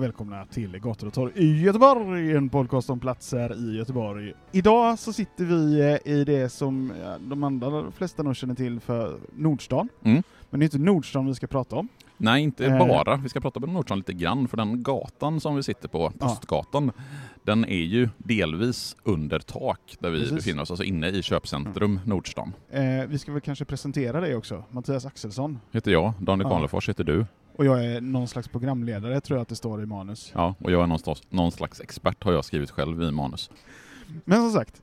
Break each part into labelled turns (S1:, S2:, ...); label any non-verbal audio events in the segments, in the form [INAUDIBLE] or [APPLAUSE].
S1: Och välkomna till Gator och torg i Göteborg, en podcast om platser i Göteborg. Idag så sitter vi eh, i det som de andra flesta nog känner till för Nordstan.
S2: Mm.
S1: Men det är inte Nordstan vi ska prata om.
S2: Nej, inte
S1: Eh.
S2: bara. Vi ska prata om Nordstan lite grann, för den gatan som vi sitter på, Postgatan, den är ju delvis under tak där vi
S1: Precis.
S2: befinner oss, alltså inne i köpcentrum Nordstan.
S1: Eh, vi ska väl kanske presentera dig också. Mattias Axelsson.
S2: Heter jag, Daniel
S1: Ja.
S2: Karlefors heter du.
S1: Och jag är någon slags programledare tror jag att det står i manus.
S2: Ja, och jag är någonstans, någon slags expert har jag skrivit själv i manus.
S1: Men som sagt,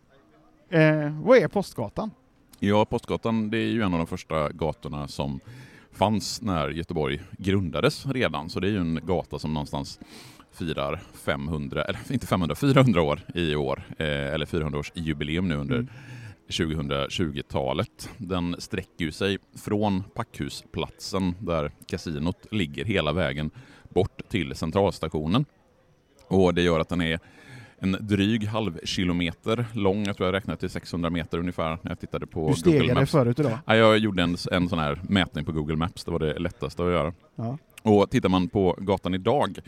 S1: eh, vad är Postgatan?
S2: Ja, Postgatan det är ju en av de första gatorna som fanns när Göteborg grundades redan, så det är ju en gata som någonstans firar 500, eller inte 500, 400 år i år, eh, eller 400 års jubileum nu under
S1: Mm.
S2: 2020-talet. Den sträcker ju sig från Packhusplatsen där kasinot ligger hela vägen bort till centralstationen. Och det gör att den är en dryg halv kilometer lång. Jag tror jag räknade till 600 meter ungefär när jag tittade på
S1: Du
S2: Google
S1: stegade
S2: Maps.
S1: förut idag.
S2: Ja, jag gjorde en, en sån här mätning på Google Maps, det var det lättaste att göra.
S1: Ja.
S2: Och tittar man på gatan idag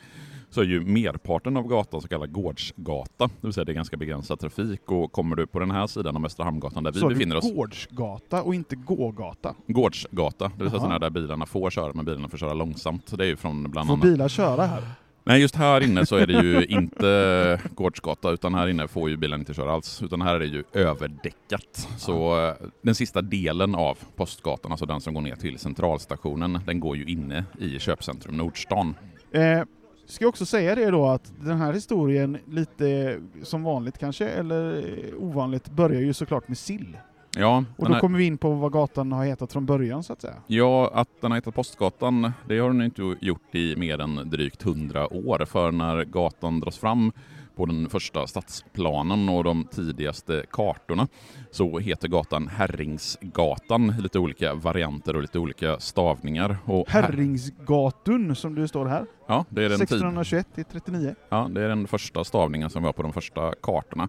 S2: så är ju merparten av gatan så kallad gårdsgata, det vill säga det är ganska begränsad trafik och kommer du på den här sidan av Västra Hamngatan där vi
S1: Så
S2: befinner
S1: du
S2: oss,
S1: gårdsgata och inte gågata?
S2: gårdsgata, det vill säga sådana där bilarna får köra men bilarna får köra långsamt. Det är ju från bland
S1: Får
S2: annat
S1: bilar köra här?
S2: Nej, just här inne så är det ju inte gårdsgata, utan här inne får ju bilen inte köra alls, utan här är det ju överdäckat. Så eh, den sista delen av Postgatan, alltså den som går ner till centralstationen, den går ju inne i köpcentrum Nordstan.
S1: Eh, ska jag också säga det då att den här historien, lite som vanligt kanske, eller ovanligt, börjar ju såklart med sill.
S2: Ja,
S1: Och då
S2: här,
S1: kommer vi in på vad gatan har hetat från början så att säga.
S2: ja, att den har hetat Postgatan, det har den inte gjort i mer än drygt hundra år, för när gatan dras fram på den första stadsplanen och de tidigaste kartorna så heter gatan Herringsgatan, i lite olika varianter och lite olika stavningar. Och
S1: Herringsgatun som det står här.
S2: Ja, det är den tid,
S1: 1621 till 39.
S2: ja, det är den första stavningen som vi har på de första kartorna.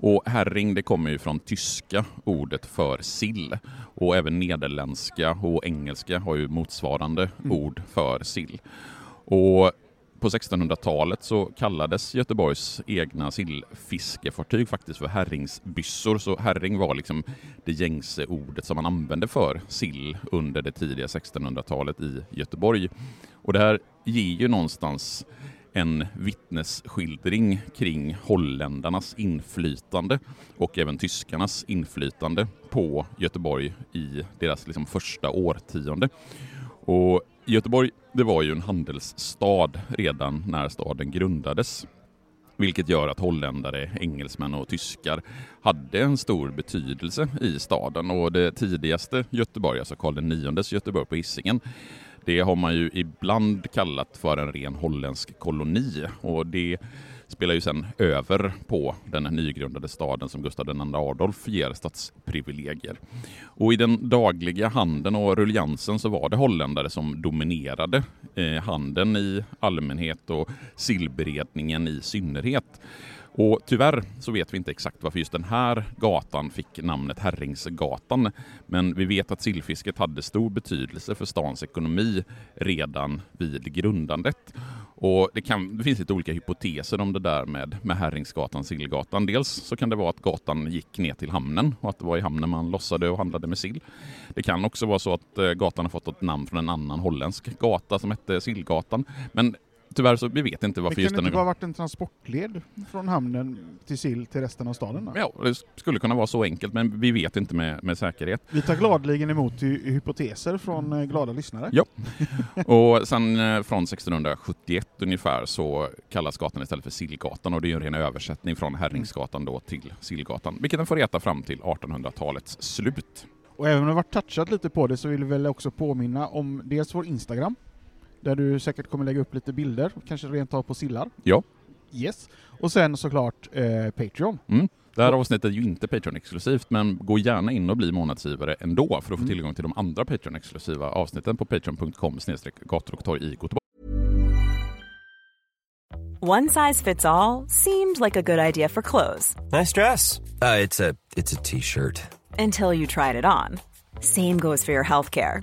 S2: Och herring, det kommer ju från tyska ordet för sill. Och även nederländska och engelska har ju motsvarande
S1: Mm.
S2: ord för sill. Och på 1600-talet så kallades Göteborgs egna sillfiskefartyg faktiskt för herringsbyssor. Så herring var liksom det gängse ordet som man använde för sill under det tidiga 1600-talet i Göteborg. Och det här ger ju någonstans en vittnesskildring kring holländarnas inflytande och även tyskarnas inflytande på Göteborg i deras liksom första årtionde. Och Göteborg, det var ju en handelsstad redan när staden grundades. Vilket gör att holländare, engelsmän och tyskar hade en stor betydelse i staden. Och det tidigaste Göteborg, alltså Karl IX Göteborg på Hisingen, det har man ju ibland kallat för en ren holländsk koloni. Och det spelar ju sen över på den nygrundade staden som Gustav II Adolf ger stadsprivilegier. Och i den dagliga handeln och ruljansen så var det holländare som dominerade eh, handeln i allmänhet och sillberedningen i synnerhet. Och tyvärr så vet vi inte exakt varför just den här gatan fick namnet Herringsgatan. Men vi vet att sillfisket hade stor betydelse för stans ekonomi redan vid grundandet. Och det, kan, det finns lite olika hypoteser om det där med, med Herringsgatan, Sillgatan. Dels så kan det vara att gatan gick ner till hamnen och att det var i hamnen man lossade och handlade med sill. Det kan också vara så att eh, gatan har fått ett namn från en annan holländsk gata som hette Sillgatan. Men tyvärr så vi vet inte varför just
S1: det
S2: den
S1: inte bara varit en transportled från hamnen till sill till resten av staden? Då?
S2: Ja, det skulle kunna vara så enkelt, men vi vet inte med, med säkerhet.
S1: Vi tar gladeligen emot hy- hypoteser från eh, glada lyssnare.
S2: Ja. Och sen eh, från 1671 ungefär så kallas gatan istället för Sillgatan och det är ju en ren översättning från Herringsgatan då till Sillgatan, vilket den får heta fram till 1800-talets slut.
S1: Och även om det varit touchat lite på det så vill vi väl också påminna om dels vår Instagram, där du säkert kommer lägga upp lite bilder, kanske rent av på sillar.
S2: Ja.
S1: Yes. Och sen såklart eh, Patreon.
S2: Det här avsnittet är ju inte Patreon-exklusivt, men gå gärna in och bli månadsgivare ändå för att få
S1: Mm.
S2: tillgång till de andra Patreon-exklusiva avsnitten på patreon.com gator och torg i Göteborg.
S3: One size fits all seemed like a good idea for clothes
S4: Nice dress. Uh, it's a it's a t-shirt.
S3: until you tried it on. Same goes for your healthcare.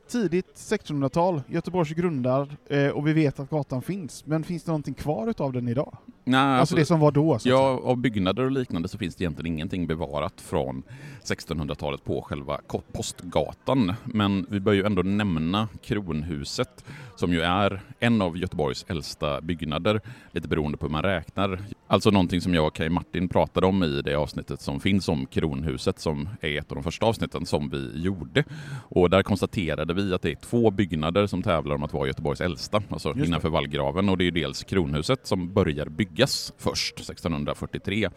S1: tidigt 1600-tal, Göteborgs grundar, eh, och vi vet att gatan finns. Men finns det någonting kvar utav den idag?
S2: Nej,
S1: Alltså, det som var då?
S2: Ja, av byggnader och liknande så finns det egentligen ingenting bevarat från 1600-talet på själva Postgatan. Men vi bör ju ändå nämna Kronhuset som ju är en av Göteborgs äldsta byggnader, lite beroende på hur man räknar. Alltså någonting som jag och Kaj Martin pratade om i det avsnittet som finns om Kronhuset som är ett av de första avsnitten som vi gjorde. Och där konstaterade vi att det är två byggnader som tävlar om att vara Göteborgs äldsta, alltså
S1: det.
S2: innanför vallgraven. Och det är ju dels Kronhuset som börjar byggas först 1643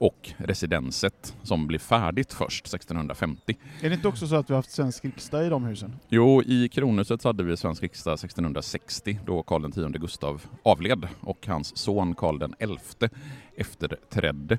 S2: och residenset som blir färdigt först 1650.
S1: Är det inte också så att vi har haft svensk riksdag i de husen?
S2: Jo, i Kronhuset så hade vi svensk riksdag 1660 då Karl X Gustav avled och hans son Karl XI efterträdde.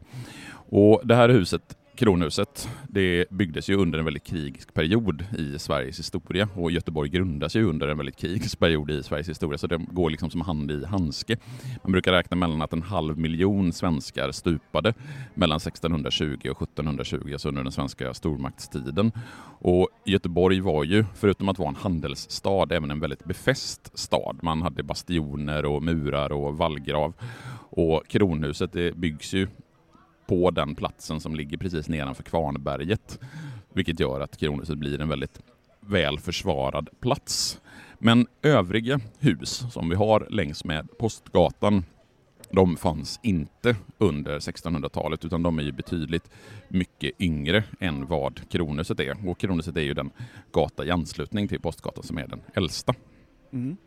S2: Och det här huset Kronhuset, det byggdes ju under en väldigt krigisk period i Sveriges historia och Göteborg grundas ju under en väldigt krigisk period i Sveriges historia så det går liksom som hand i handske. Man brukar räkna mellan att en halv miljon svenskar stupade mellan 1620 och 1720, alltså under den svenska stormaktstiden. Och Göteborg var ju, förutom att vara en handelsstad, även en väldigt befäst stad. Man hade bastioner och murar och vallgrav. Och Kronhuset det byggs ju på den platsen som ligger precis nedanför Kvarnberget, vilket gör att Kronhuset blir en väldigt väl försvarad plats. Men övriga hus som vi har längs med Postgatan, de fanns inte under 1600-talet utan de är ju betydligt mycket yngre än vad Kronhuset är. Och Kronhuset är ju den gata i anslutning till Postgatan som är den äldsta.
S1: Mm.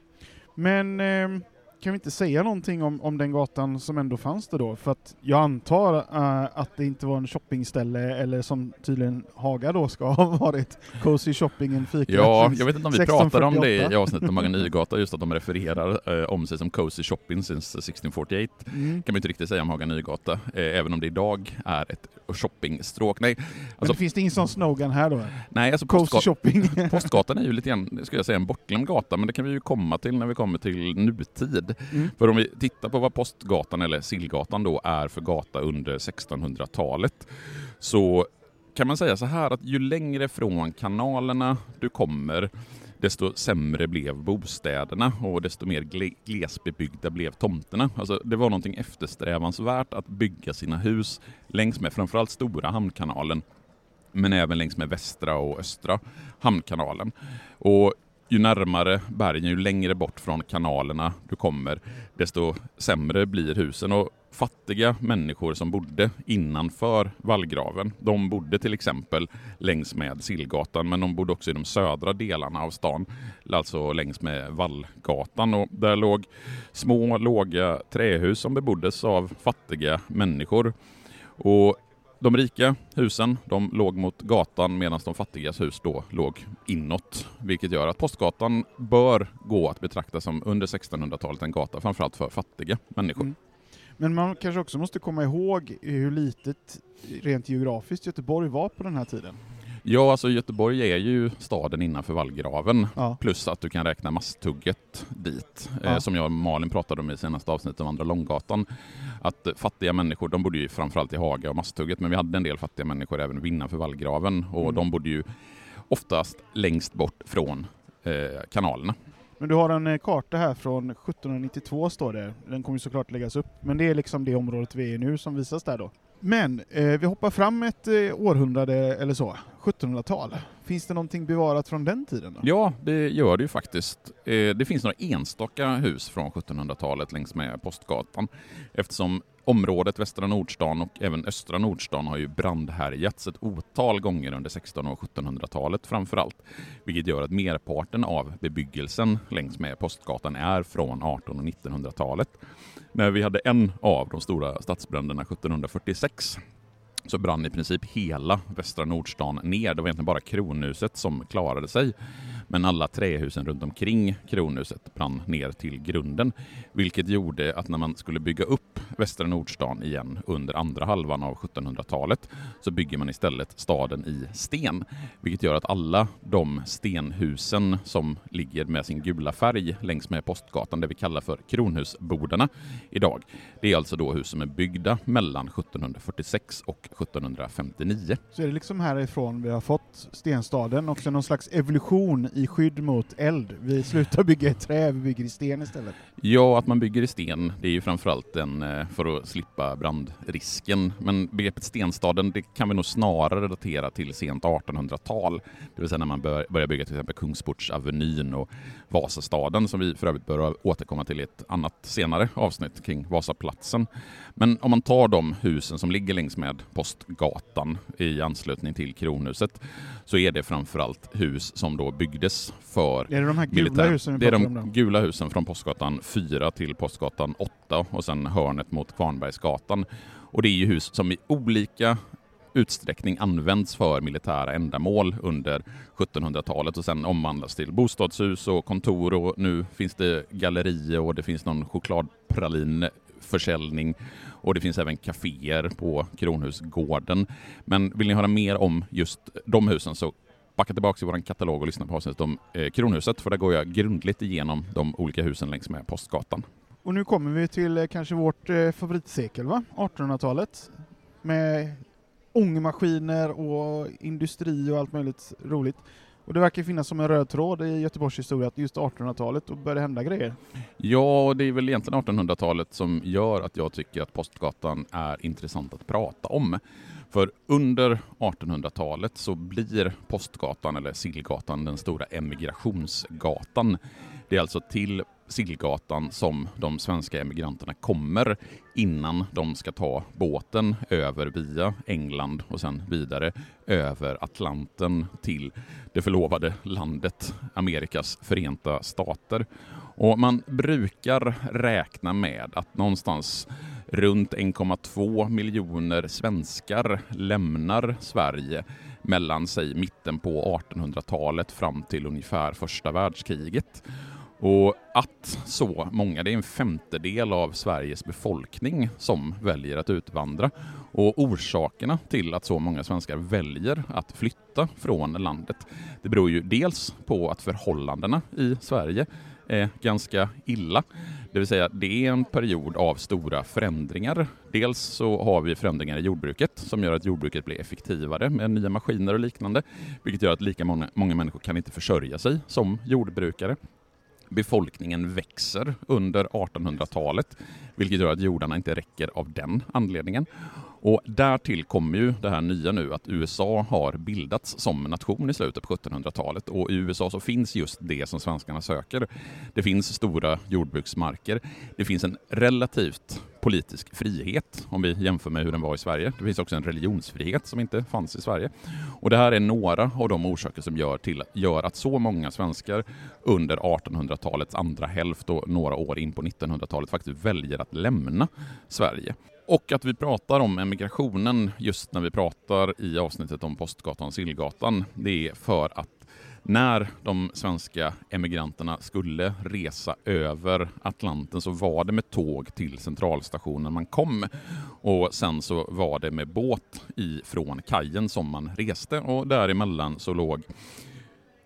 S1: Men eh, kan vi inte säga någonting om, om den gatan som ändå fanns där då? För att jag antar eh, att det inte var en shoppingställe, eller som tydligen Haga då ska [LAUGHS] ha varit, Cozy Shopping, en fika.
S2: Ja, jag vet inte om vi pratade om det
S1: 1648.
S2: i avsnittet om Haga Nygata, just att de refererar eh, om sig som Cozy Shopping since 1648.
S1: Mm.
S2: kan man inte riktigt säga om Haga Nygata, eh, även om det idag är ett shoppingstråk. Nej,
S1: Men
S2: alltså,
S1: det finns det ingen sån slogan här då?
S2: nej, alltså
S1: Cozy Shopping. [LAUGHS]
S2: Postgatan är ju lite grann, skulle jag säga, en bortglömd gata, men det kan vi ju komma till när vi kommer till nutid.
S1: Mm.
S2: För om vi tittar på vad Postgatan, eller Sillgatan då, är för gata under 1600-talet, så kan man säga så här att ju längre från kanalerna du kommer, desto sämre blev bostäderna och desto mer gle- glesbebyggda blev tomterna. Alltså, det var någonting eftersträvansvärt att bygga sina hus längs med framförallt Stora hamnkanalen men även längs med västra och östra hamnkanalen. Och ju närmare bergen, ju längre bort från kanalerna du kommer, desto sämre blir husen. Och fattiga människor som bodde innanför vallgraven, de bodde till exempel längs med Sillgatan, men de bodde också i de södra delarna av stan, alltså längs med Vallgatan. Och där låg små, låga trähus som beboddes av fattiga människor. Och de rika husen de låg mot gatan medan de fattigas hus då låg inåt. Vilket gör att Postgatan bör gå att betrakta som under 1600-talet en gata framförallt för fattiga människor.
S1: Mm. Men man kanske också måste komma ihåg hur litet rent geografiskt Göteborg var på den här tiden.
S2: Ja, alltså Göteborg är ju staden innanför vallgraven.
S1: Ja.
S2: Plus att du kan räkna Masthugget dit,
S1: Ja.
S2: eh, som jag och Malin pratade om i senaste avsnittet av Andra Långgatan. Att eh, fattiga människor, de bodde ju framförallt i Haga och Masthugget, men vi hade en del fattiga människor även innanför vallgraven och
S1: Mm.
S2: de bodde ju oftast längst bort från eh, kanalerna.
S1: Men du har en eh, karta här från 1792 står det. Den kommer ju såklart läggas upp. Men det är liksom det området vi är i nu som visas där då. Men eh, vi hoppar fram ett eh, århundrade eller så, 1700-tal. Finns det någonting bevarat från den tiden? Då?
S2: Ja, det gör det ju faktiskt. Eh, Det finns några enstaka hus från 1700-talet längs med Postgatan eftersom området Västra Nordstan och även Östra Nordstan har ju brandhärjats ett otal gånger under 1600 och 1700-talet framför allt, vilket gör att merparten av bebyggelsen längs med Postgatan är från 1800 och 1900-talet. När vi hade en av de stora stadsbränderna 1746 så brann i princip hela Västra Nordstan ner. Det var egentligen bara kronhuset som klarade sig. Men alla trähusen runt omkring kronhuset brann ner till grunden. Vilket gjorde att när man skulle bygga upp Västra Nordstan igen under andra halvan av 1700-talet så bygger man istället staden i sten. Vilket gör att alla de stenhusen som ligger med sin gula färg längs med Postgatan, det vi kallar för kronhusbodarna idag, det är alltså då hus som är byggda mellan 1746 och 1759.
S1: Så är det liksom härifrån vi har fått stenstaden, också någon slags evolution i i skydd mot eld. Vi slutar bygga i trä, vi bygger i sten istället.
S2: Ja, att man bygger i sten, det är ju framförallt en, eh, för att slippa brandrisken. Men begreppet stenstaden, det kan vi nog snarare datera till sent 1800-tal. Det vill säga när man bör, börjar bygga till exempel Kungsportsavenyn och Vasastaden, som vi för övrigt bör återkomma till i ett annat senare avsnitt kring Vasaplatsen. Men om man tar de husen som ligger längs med Postgatan i anslutning till Kronhuset, så är det framförallt hus som då byggdes för
S1: Är det de här gula
S2: militär.
S1: husen
S2: Det är de gula husen från Postgatan 4 till Postgatan 8 och sen hörnet mot Kvarnbergsgatan. Och det är ju hus som i olika utsträckning används för militära ändamål under 1700-talet och sen omvandlas till bostadshus och kontor och nu finns det gallerier och det finns någon chokladpralinförsäljning och det finns även kaféer på Kronhusgården. Men vill ni höra mer om just de husen så backa tillbaka till vår katalog och lyssna på avsnittet om eh, Kronhuset för där går jag grundligt igenom de olika husen längs med Postgatan.
S1: Och nu kommer vi till eh, kanske vårt eh, favoritsekel, va? 1800-talet. Med ångmaskiner och industri och allt möjligt roligt. Och det verkar finnas som en röd tråd i Göteborgs historia att just 1800-talet, då började hända grejer.
S2: Ja, det är väl egentligen 1800-talet som gör att jag tycker att Postgatan är intressant att prata om. För under 1800-talet så blir Postgatan, eller Sillgatan, den stora emigrationsgatan. Det är alltså till Sillgatan som de svenska emigranterna kommer innan de ska ta båten över via England och sen vidare över Atlanten till det förlovade landet Amerikas förenta stater. Och man brukar räkna med att någonstans runt 1,2 miljoner svenskar lämnar Sverige mellan sig mitten på 1800-talet fram till ungefär första världskriget. Och att så många, det är en femtedel av Sveriges befolkning som väljer att utvandra. Och orsakerna till att så många svenskar väljer att flytta från landet, det beror ju dels på att förhållandena i Sverige är ganska illa. Det vill säga, det är en period av stora förändringar. Dels så har vi förändringar i jordbruket som gör att jordbruket blir effektivare med nya maskiner och liknande, vilket gör att lika många, många människor kan inte försörja sig som jordbrukare. Befolkningen växer under 1800-talet, vilket gör att jordarna inte räcker av den anledningen. Och därtill kommer ju det här nya nu att USA har bildats som nation i slutet på 1700-talet och i USA så finns just det som svenskarna söker. Det finns stora jordbruksmarker. Det finns en relativt politisk frihet om vi jämför med hur den var i Sverige. Det finns också en religionsfrihet som inte fanns i Sverige. Och det här är några av de orsaker som gör, till, gör att så många svenskar under 1800-talets andra hälft och några år in på 1900-talet faktiskt väljer att lämna Sverige. Och att vi pratar om emigrationen just när vi pratar i avsnittet om Postgatan Sillgatan, det är för att när de svenska emigranterna skulle resa över Atlanten så var det med tåg till centralstationen man kom. Och sen så var det med båt ifrån kajen som man reste och däremellan så låg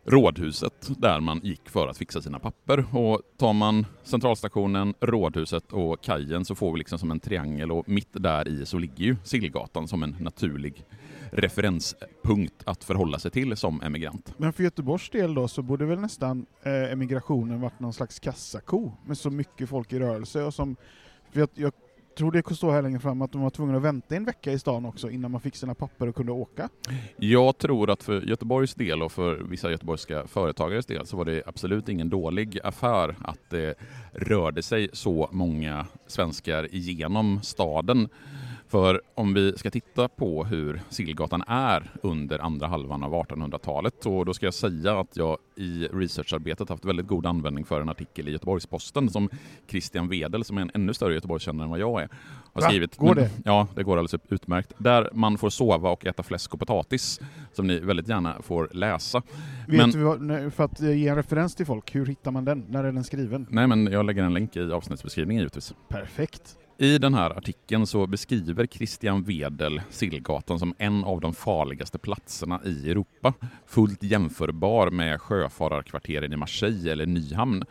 S2: Rådhuset där man gick för att fixa sina papper. Och tar man centralstationen, Rådhuset och kajen så får vi liksom som en triangel och mitt där i så ligger ju Sillgatan som en naturlig referenspunkt att förhålla sig till som emigrant.
S1: Men för Göteborgs del då så borde väl nästan eh, emigrationen varit någon slags kassako med så mycket folk i rörelse och som för jag, jag tror det står här längre fram att de var tvungna att vänta en vecka i stan också innan man fick sina papper och kunde åka.
S2: Jag tror att för Göteborgs del och för vissa göteborgska företagares del så var det absolut ingen dålig affär att det rörde sig så många svenskar igenom staden. För om vi ska titta på hur Sillgatan är under andra halvan av 1800-talet, och då ska jag säga att jag i researcharbetet haft väldigt god användning för en artikel i Göteborgs-Posten som Christian Wedel, som är en ännu större Göteborgskännare än vad jag är, har
S1: Va?
S2: skrivit.
S1: Går det?
S2: Ja, det går alldeles utmärkt. Där man får sova och äta fläsk och potatis, som ni väldigt gärna får läsa.
S1: Vet
S2: Men-
S1: du vad, för att eh, ge en referens till folk, hur hittar man den? När är den skriven?
S2: Nej, men jag lägger en länk i avsnittsbeskrivningen givetvis.
S1: Perfekt.
S2: I den här artikeln så beskriver Christian Wedel Sillgatan som en av de farligaste platserna i Europa. Fullt jämförbar med sjöfararkvarteren i Marseille eller Nyhamn.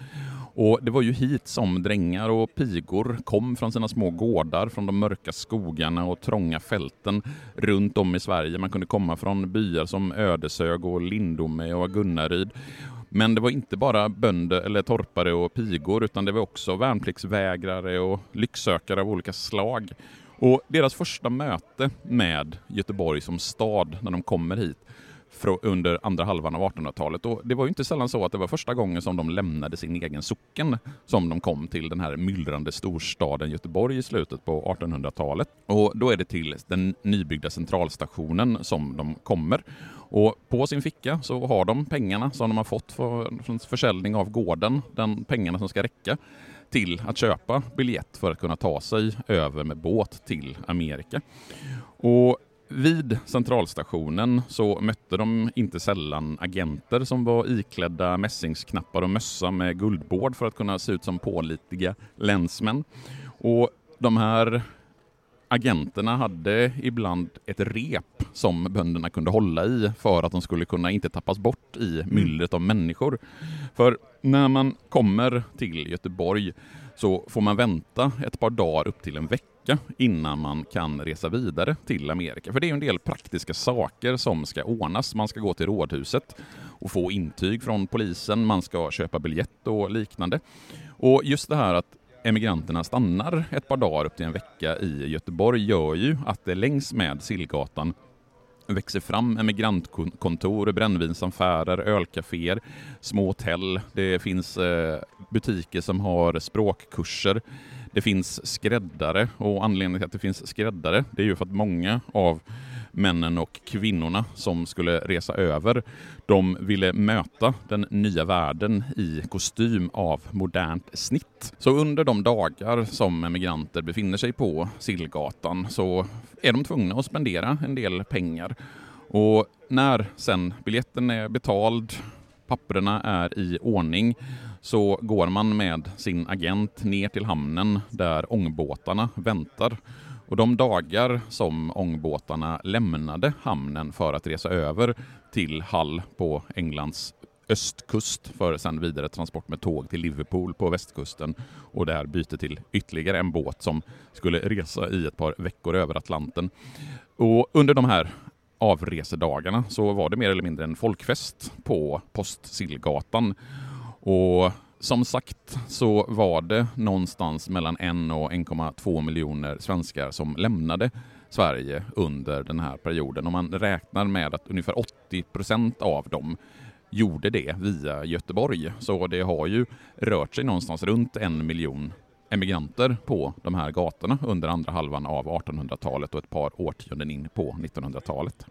S2: Och det var ju hit som drängar och pigor kom från sina små gårdar, från de mörka skogarna och trånga fälten runt om i Sverige. Man kunde komma från byar som Ödeshög och Lindome och Gunnaryd. Men det var inte bara bönder eller torpare och pigor utan det var också värnpliktsvägrare och lycksökare av olika slag. Och deras första möte med Göteborg som stad när de kommer hit under andra halvan av 1800-talet. Och det var ju inte sällan så att det var första gången som de lämnade sin egen socken som de kom till den här myllrande storstaden Göteborg i slutet på 1800-talet. Och då är det till den nybyggda centralstationen som de kommer. Och på sin ficka så har de pengarna som de har fått för, från försäljning av gården, den pengarna som ska räcka till att köpa biljett för att kunna ta sig över med båt till Amerika. Och vid centralstationen så mötte de inte sällan agenter som var iklädda mässingsknappar och mössa med guldbord för att kunna se ut som pålitliga länsmän. Och de här agenterna hade ibland ett rep som bönderna kunde hålla i för att de skulle kunna inte tappas bort i myllret av människor. För när man kommer till Göteborg så får man vänta ett par dagar upp till en vecka innan man kan resa vidare till Amerika. För det är ju en del praktiska saker som ska ordnas. Man ska gå till rådhuset och få intyg från polisen, man ska köpa biljett och liknande. Och just det här att emigranterna stannar ett par dagar upp till en vecka i Göteborg gör ju att det längs med Sillgatan växer fram emigrantkontor, brännvinsaffärer, ölcaféer, små hotell. Det finns eh, butiker som har språkkurser. Det finns skräddare och anledningen till att det finns skräddare det är ju för att många av männen och kvinnorna som skulle resa över, de ville möta den nya världen i kostym av modernt snitt. Så under de dagar som emigranter befinner sig på Sillgatan så är de tvungna att spendera en del pengar. Och när sen biljetten är betald, papperna är i ordning, så går man med sin agent ner till hamnen där ångbåtarna väntar. Och de dagar som ångbåtarna lämnade hamnen för att resa över till Hull på Englands östkust för sen vidare transport med tåg till Liverpool på västkusten och där byte till ytterligare en båt som skulle resa i ett par veckor över Atlanten. Och under de här avresedagarna så var det mer eller mindre en folkfest på Postsillgatan. Och som sagt så var det någonstans mellan 1 och 1,2 miljoner svenskar som lämnade Sverige under den här perioden. Och man räknar med att ungefär 80 procent av dem gjorde det via Göteborg. Så det har ju rört sig någonstans runt en miljon emigranter på de här gatorna under andra halvan av 1800-talet och ett par årtionden in på 1900-talet.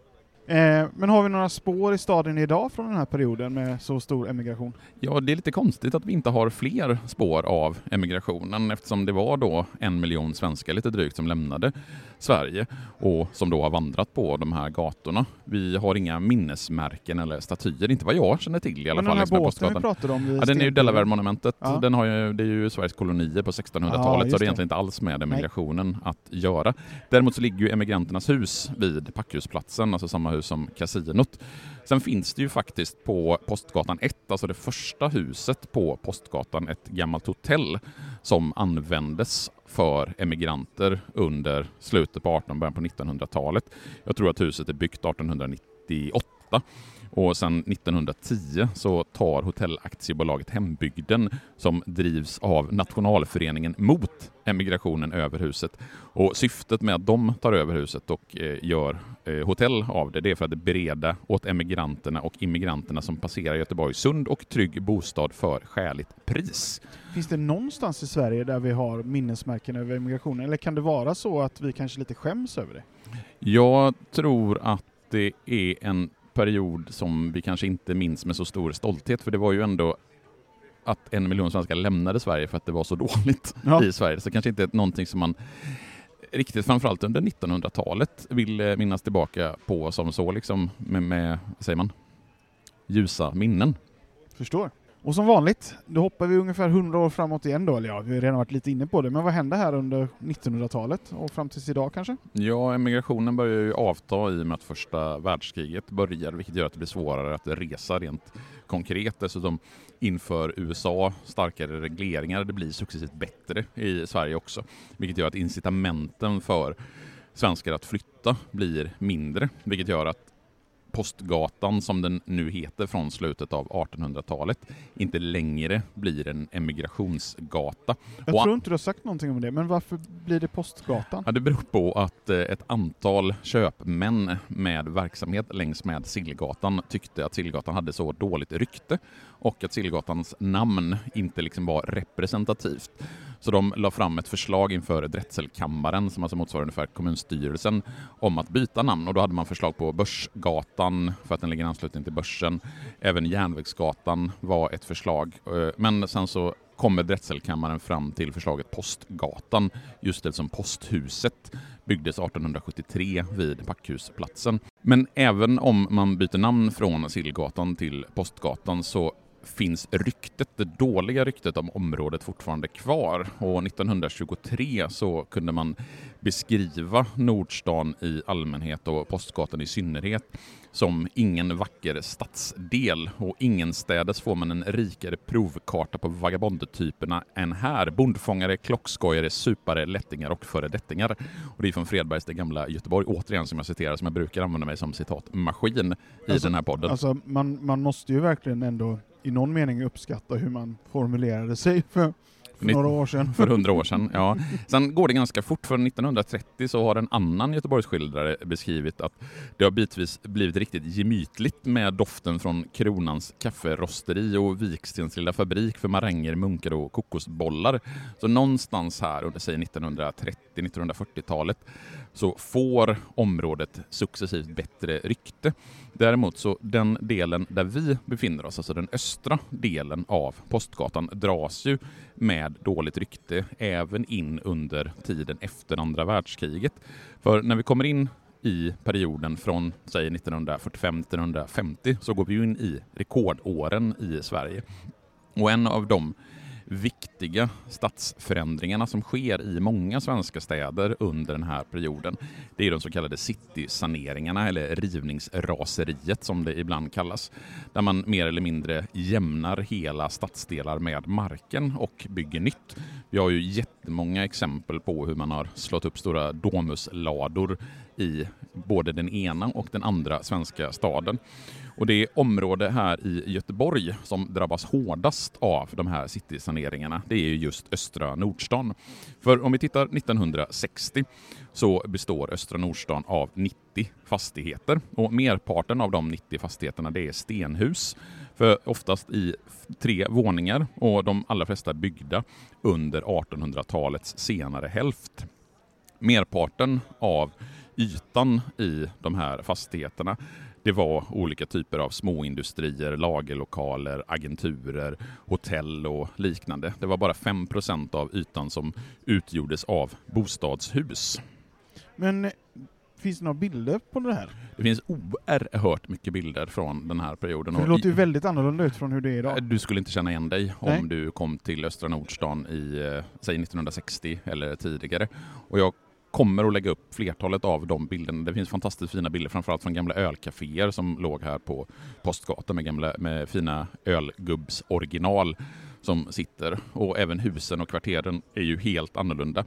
S1: Eh, men har vi några spår i staden idag från den här perioden med så stor emigration?
S2: Ja, det är lite konstigt att vi inte har fler spår av emigrationen eftersom det var då en miljon svenskar lite drygt som lämnade Sverige och som då har vandrat på de här gatorna. Vi har inga minnesmärken eller statyer, inte vad jag känner till i alla
S1: Men
S2: fall.
S1: den här båten vi pratade om
S2: Ja, den är ju. Delaware-monumentet.
S1: Ja.
S2: Den har ju, det är ju Sveriges kolonier på 1600-talet,
S1: Ja,
S2: så det är egentligen inte alls med emigrationen att göra. Däremot så ligger ju emigranternas hus vid Packhusplatsen, alltså samma hus som kasinot. Sen finns det ju faktiskt på Postgatan 1, alltså det första huset på Postgatan, ett gammalt hotell som användes för emigranter under slutet på 1800 början på 1900-talet. Jag tror att huset är byggt 1898 och sen 1910 så tar hotellaktiebolaget Hembygden som drivs av Nationalföreningen mot emigrationen över huset. Och syftet med att de tar över huset och eh, gör eh, hotell av det, det är för att bereda åt emigranterna och immigranterna som passerar Göteborg sund och trygg bostad för skäligt pris.
S1: Finns det någonstans i Sverige där vi har minnesmärken över emigrationen? Eller kan det vara så att vi kanske lite skäms över det?
S2: Jag tror att det är en period som vi kanske inte minns med så stor stolthet, för det var ju ändå att en miljon svenskar lämnade Sverige för att det var så [LAUGHS] dåligt
S1: Ja.
S2: i Sverige. Så kanske inte är någonting som man riktigt, framförallt under 1900-talet, vill eh, minnas tillbaka på som så liksom med, med säger man, ljusa minnen.
S1: Förstår. Och som vanligt, då hoppar vi ungefär 100 år framåt igen då, eller ja, vi har redan varit lite inne på det, men vad hände här under 1900-talet och fram tills idag kanske?
S2: Ja, emigrationen börjar ju avta i och med att första världskriget börjar, vilket gör att det blir svårare att resa rent konkret. Dessutom inför USA starkare regleringar. Det blir successivt bättre i Sverige också, vilket gör att incitamenten för svenskar att flytta blir mindre, vilket gör att Postgatan, som den nu heter från slutet av 1800-talet, inte längre blir en emigrationsgata.
S1: Jag
S2: Och-
S1: tror inte du har sagt någonting om det, men varför blir det Postgatan?
S2: Ja, det beror på att eh, ett antal köpmän med verksamhet längs med Sillgatan tyckte att Sillgatan hade så dåligt rykte och att Sillgatans namn inte liksom var representativt. Så de la fram ett förslag inför drätselkammaren, som alltså motsvarar ungefär kommunstyrelsen, om att byta namn. Och då hade man förslag på Börsgatan, för att den ligger i anslutning till börsen. Även Järnvägsgatan var ett förslag. Eh, men sen så kommer drätselkammaren fram till förslaget Postgatan, just eftersom posthuset byggdes 1873 vid Packhusplatsen. Men även om man byter namn från Sillgatan till Postgatan så finns ryktet, det dåliga ryktet om området fortfarande kvar. Och 1923 så kunde man beskriva Nordstan i allmänhet och Postgatan i synnerhet som ingen vacker stadsdel och ingenstädes får man en rikare provkarta på vagabondtyperna än här. Bondfångare, klockskojare, supare, lättingar och föredettingar. Och det är från Fredbergs Det gamla Göteborg, återigen som jag citerar, som jag brukar använda mig som citatmaskin i
S1: Alltså-
S2: den här podden.
S1: Alltså, man, man måste ju verkligen ändå i någon mening uppskatta hur man formulerade sig för, för några år sedan.
S2: För hundra år sedan, ja. Sen går det ganska fort, för 1930 så har en annan Göteborgsskildrare beskrivit att det har bitvis blivit riktigt gemytligt med doften från Kronans kafferosteri och Vikstens lilla fabrik för maränger, munkar och kokosbollar. Så någonstans här under säg 1930-1940-talet så får området successivt bättre rykte. Däremot så den delen där vi befinner oss, alltså den östra delen av Postgatan, dras ju med med dåligt rykte även in under tiden efter andra världskriget. För när vi kommer in i perioden från säg 1945-1950 så går vi ju in i rekordåren i Sverige. Och en av de viktiga stadsförändringarna som sker i många svenska städer under den här perioden, det är de så kallade citysaneringarna eller rivningsraseriet som det ibland kallas, där man mer eller mindre jämnar hela stadsdelar med marken och bygger nytt. Vi har ju jättemånga exempel på hur man har slått upp stora domuslador i både den ena och den andra svenska staden. Och det område här i Göteborg som drabbas hårdast av de här citysaneringarna, det är ju just östra Nordstan. För om vi tittar 1960 så består östra Nordstan av 90 fastigheter och merparten av de 90 fastigheterna det är stenhus. För oftast i tre våningar och de allra flesta byggda under 1800-talets senare hälft. Merparten av ytan i de här fastigheterna det var olika typer av småindustrier, lagerlokaler, agenturer, hotell och liknande. Det var bara 5% av ytan som utgjordes av bostadshus.
S1: Men finns det några bilder på det här?
S2: Det finns oerhört mycket bilder från den här perioden.
S1: För det låter ju väldigt annorlunda ut från hur det är idag.
S2: Du skulle inte känna igen dig
S1: Nej.
S2: om du kom till Östra Nordstan i, eh, säg 1960 eller tidigare. Och jag kommer att lägga upp flertalet av de bilderna. Det finns fantastiskt fina bilder, framförallt från gamla ölcaféer som låg här på Postgatan med, gamla, med fina ölgubbsoriginal som sitter. Och även husen och kvarteren är ju helt annorlunda.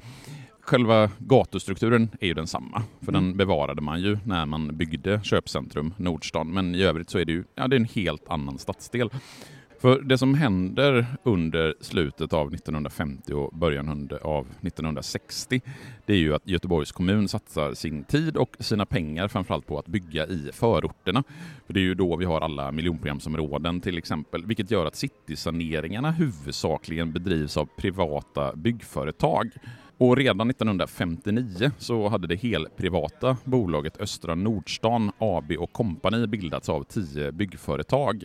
S2: Själva gatustrukturen är ju densamma, för
S1: Mm.
S2: den bevarade man ju när man byggde köpcentrum Nordstan. Men i övrigt så är det ju ja, det är en helt annan stadsdel. För det som händer under slutet av 1950 och början av 1960 det är ju att Göteborgs kommun satsar sin tid och sina pengar framförallt på att bygga i förorterna. För det är ju då vi har alla miljonprogramsområden till exempel, vilket gör att citysaneringarna huvudsakligen bedrivs av privata byggföretag. Och redan 1959 så hade det helprivata bolaget Östra Nordstan AB och kompani bildats av tio byggföretag.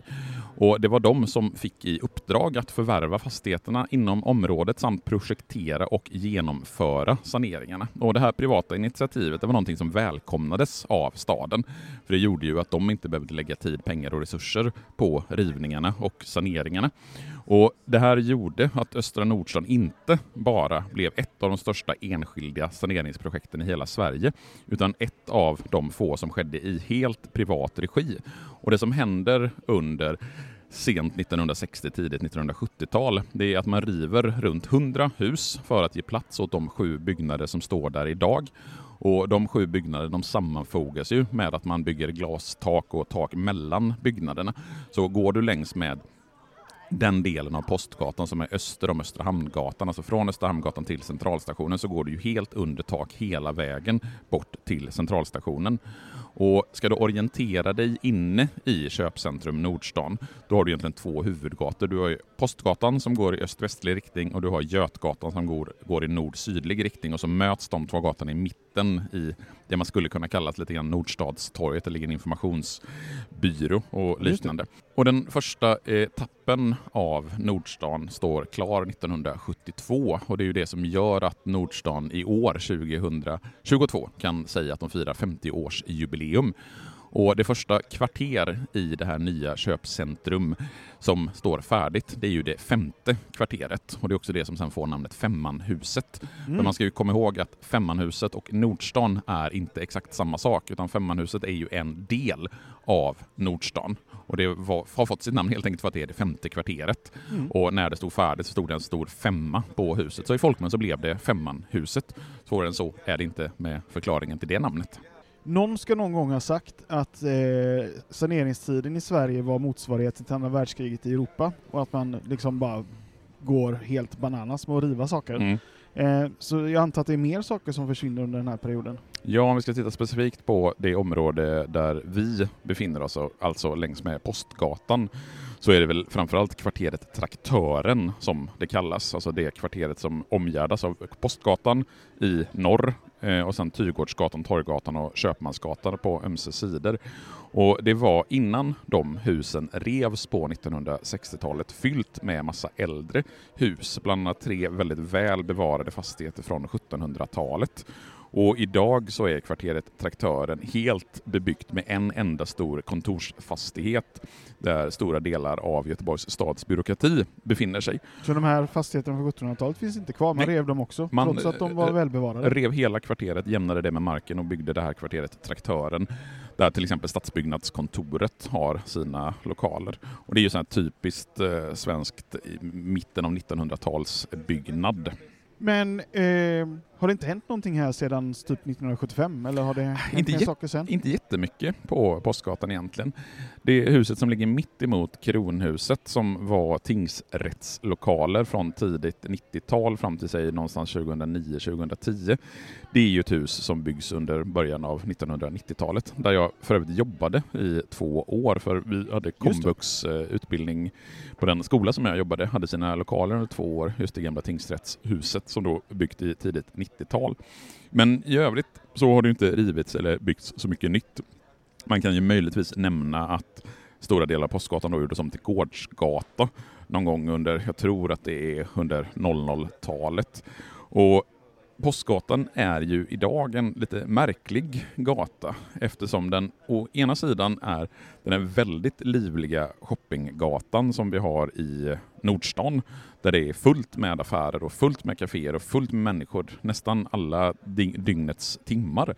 S2: Och det var de som fick i uppdrag att förvärva fastigheterna inom området samt projektera och genomföra saneringarna. Och det här privata initiativet det var någonting som välkomnades av staden. För det gjorde ju att de inte behövde lägga tid, pengar och resurser på rivningarna och saneringarna. Och Det här gjorde att Östra Nordstan inte bara blev ett av de största enskilda saneringsprojekten i hela Sverige, utan ett av de få som skedde i helt privat regi. Och Det som händer under sent 1960, tidigt 1970-tal, det är att man river runt 100 hus för att ge plats åt de sju byggnader som står där idag. Och De sju byggnaderna de sammanfogas ju med att man bygger glastak och tak mellan byggnaderna. Så går du längs med den delen av Postgatan som är öster om Östra Hamngatan, alltså från Östra Hamngatan till Centralstationen, så går du ju helt under tak hela vägen bort till Centralstationen. Och ska du orientera dig inne i köpcentrum Nordstan, då har du egentligen två huvudgator. Du har ju Postgatan som går i öst-västlig riktning och du har Götgatan som går, går i nord-sydlig riktning och så möts de två gatorna i mitten i det man skulle kunna kalla lite grann Nordstadstorget. Det ligger en informationsbyrå och liknande. Och den första etappen av Nordstan står klar 1972 och det är ju det som gör att Nordstan i år, 2022, kan säga att de firar 50-årsjubileum. Och det första kvarter i det här nya köpcentrum som står färdigt, det är ju det femte kvarteret. Och det är också det som sen får namnet Femmanhuset.
S1: Mm.
S2: För man ska ju komma ihåg att Femmanhuset och Nordstan är inte exakt samma sak, utan Femmanhuset är ju en del av Nordstan. Och det var, har fått sitt namn helt enkelt för att det är det femte kvarteret.
S1: Mm.
S2: Och när det stod färdigt så stod det en stor femma på huset. Så i folkmun så blev det Femmanhuset. Svårare än så är det inte med förklaringen till det namnet.
S1: Någon ska någon gång ha sagt att eh, saneringstiden i Sverige var motsvarigheten till andra världskriget i Europa och att man liksom bara går helt bananas med att riva saker.
S2: Mm.
S1: Eh, så jag antar att det är mer saker som försvinner under den här perioden.
S2: Ja, om vi ska titta specifikt på det område där vi befinner oss, alltså längs med Postgatan, så är det väl framförallt kvarteret Traktören som det kallas, alltså det kvarteret som omgärdas av Postgatan i norr eh, och sen Tygårdsgatan, Torggatan och Köpmansgatan på ömse sidor. Och det var innan de husen revs på 1960-talet fyllt med massa äldre hus, bland annat tre väldigt väl bevarade fastigheter från 1700-talet. Och idag så är kvarteret Traktören helt bebyggt med en enda stor kontorsfastighet där stora delar av Göteborgs stads byråkrati befinner sig.
S1: Så de här fastigheterna från 1700-talet finns inte kvar, man
S2: Nej.
S1: rev dem också,
S2: Man,
S1: trots att de var
S2: eh,
S1: välbevarade.
S2: Rev hela kvarteret, jämnade det med marken och byggde det här kvarteret Traktören där till exempel Stadsbyggnadskontoret har sina lokaler. Och det är ju så här typiskt eh, svenskt mitten av 1900-tals byggnad.
S1: Men eh, har det inte hänt någonting här sedan typ 1975, eller har det hänt
S2: Inte jätte-
S1: saker sen?
S2: Inte jättemycket på Postgatan egentligen. Det är huset som ligger mitt emot Kronhuset som var tingsrättslokaler från tidigt 90-tal fram till sig någonstans 2009-2010. Det är ju ett hus som byggs under början av 1990-talet där jag för övrigt jobbade i två år för vi hade komvux eh, utbildning på den skola som jag jobbade, hade sina lokaler under två år just i gamla tingsrättshuset som då byggt i tidigt 90-tal. Men i övrigt så har det inte rivits eller byggts så mycket nytt. Man kan ju möjligtvis nämna att stora delar av Postgatan då gjordes om till gårdsgata någon gång under, jag tror att det är under 00-talet. Och Postgatan är ju idag en lite märklig gata eftersom den å ena sidan är den väldigt livliga shoppinggatan som vi har i Nordstan där det är fullt med affärer och fullt med kaféer och fullt med människor nästan alla dygnets timmar.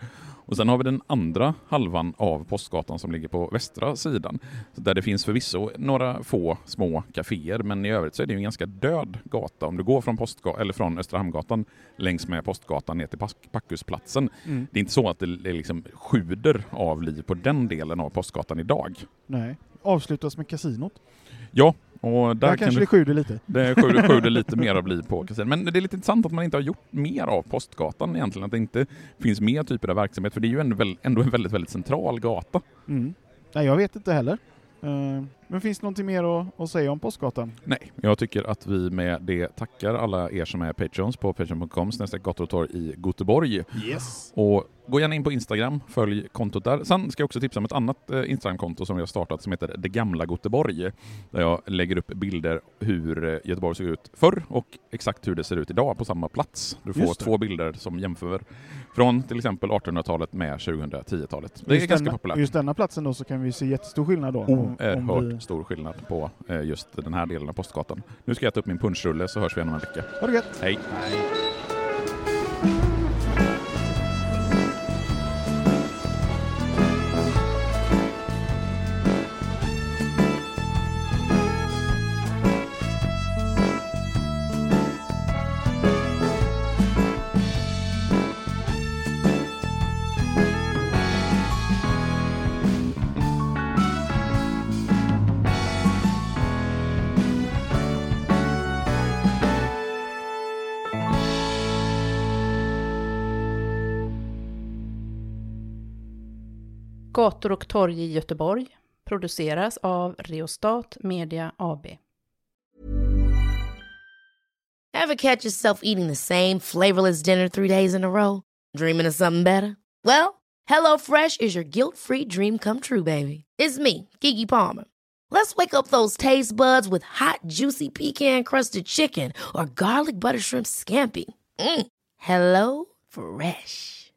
S2: Och sen har vi den andra halvan av Postgatan som ligger på västra sidan, där det finns förvisso några få små kaféer, men i övrigt så är det en ganska död gata. Om du går från, Postga eller från Östra Hamngatan längs med Postgatan ner till Packhusplatsen, mm. det är inte så att det liksom sjuder av liv på den delen av Postgatan idag.
S1: Nej. Avslutas med kasinot.
S2: Ja, och där,
S1: där kanske det sjuder lite.
S2: Det sjuder, [LAUGHS] sjuder lite mer av liv på kasin. Men det är lite intressant att man inte har gjort mer av Postgatan egentligen, att det inte finns mer typer av verksamhet, för det är ju ändå, ändå en väldigt, väldigt central gata.
S1: Mm. Nej, jag vet inte heller. Men finns det någonting mer att, att, säga om Postgatan?
S2: Nej, jag tycker att vi med det tackar alla er som är Patreons på patreon.com gator och torg i Göteborg.
S1: Yes.
S2: Och gå gärna in på Instagram, följ kontot där. Sen ska jag också tipsa om ett annat eh, Instagramkonto som vi har startat som heter Det gamla Göteborg, där jag lägger upp bilder hur eh, Göteborg såg ut förr och exakt hur det ser ut idag på samma plats. Du får två bilder som jämför från till exempel 1800-talet med 2010-talet. Det är
S1: just
S2: ganska
S1: denna,
S2: populärt.
S1: Just denna platsen då så kan vi se jättestor skillnad då.
S2: Oerhört vi... stor skillnad på eh, just den här delen av Postgatan. Nu ska jag äta upp min punschrulle så hörs vi igen om en vecka.
S1: Ha det gött!
S2: Hej!
S1: Hej.
S5: Gator och torg i Göteborg produceras av Reostat Media AB.
S6: Have catch yourself eating the same flavorless dinner three days in a row? Dreaming of something better? Well, hello fresh is your guilt free dream come true baby. It's me, Gigi Palmer. Let's wake up those taste buds with hot juicy pecan crusted chicken or garlic butter shrimp scampi. Mm. Hello Fresh.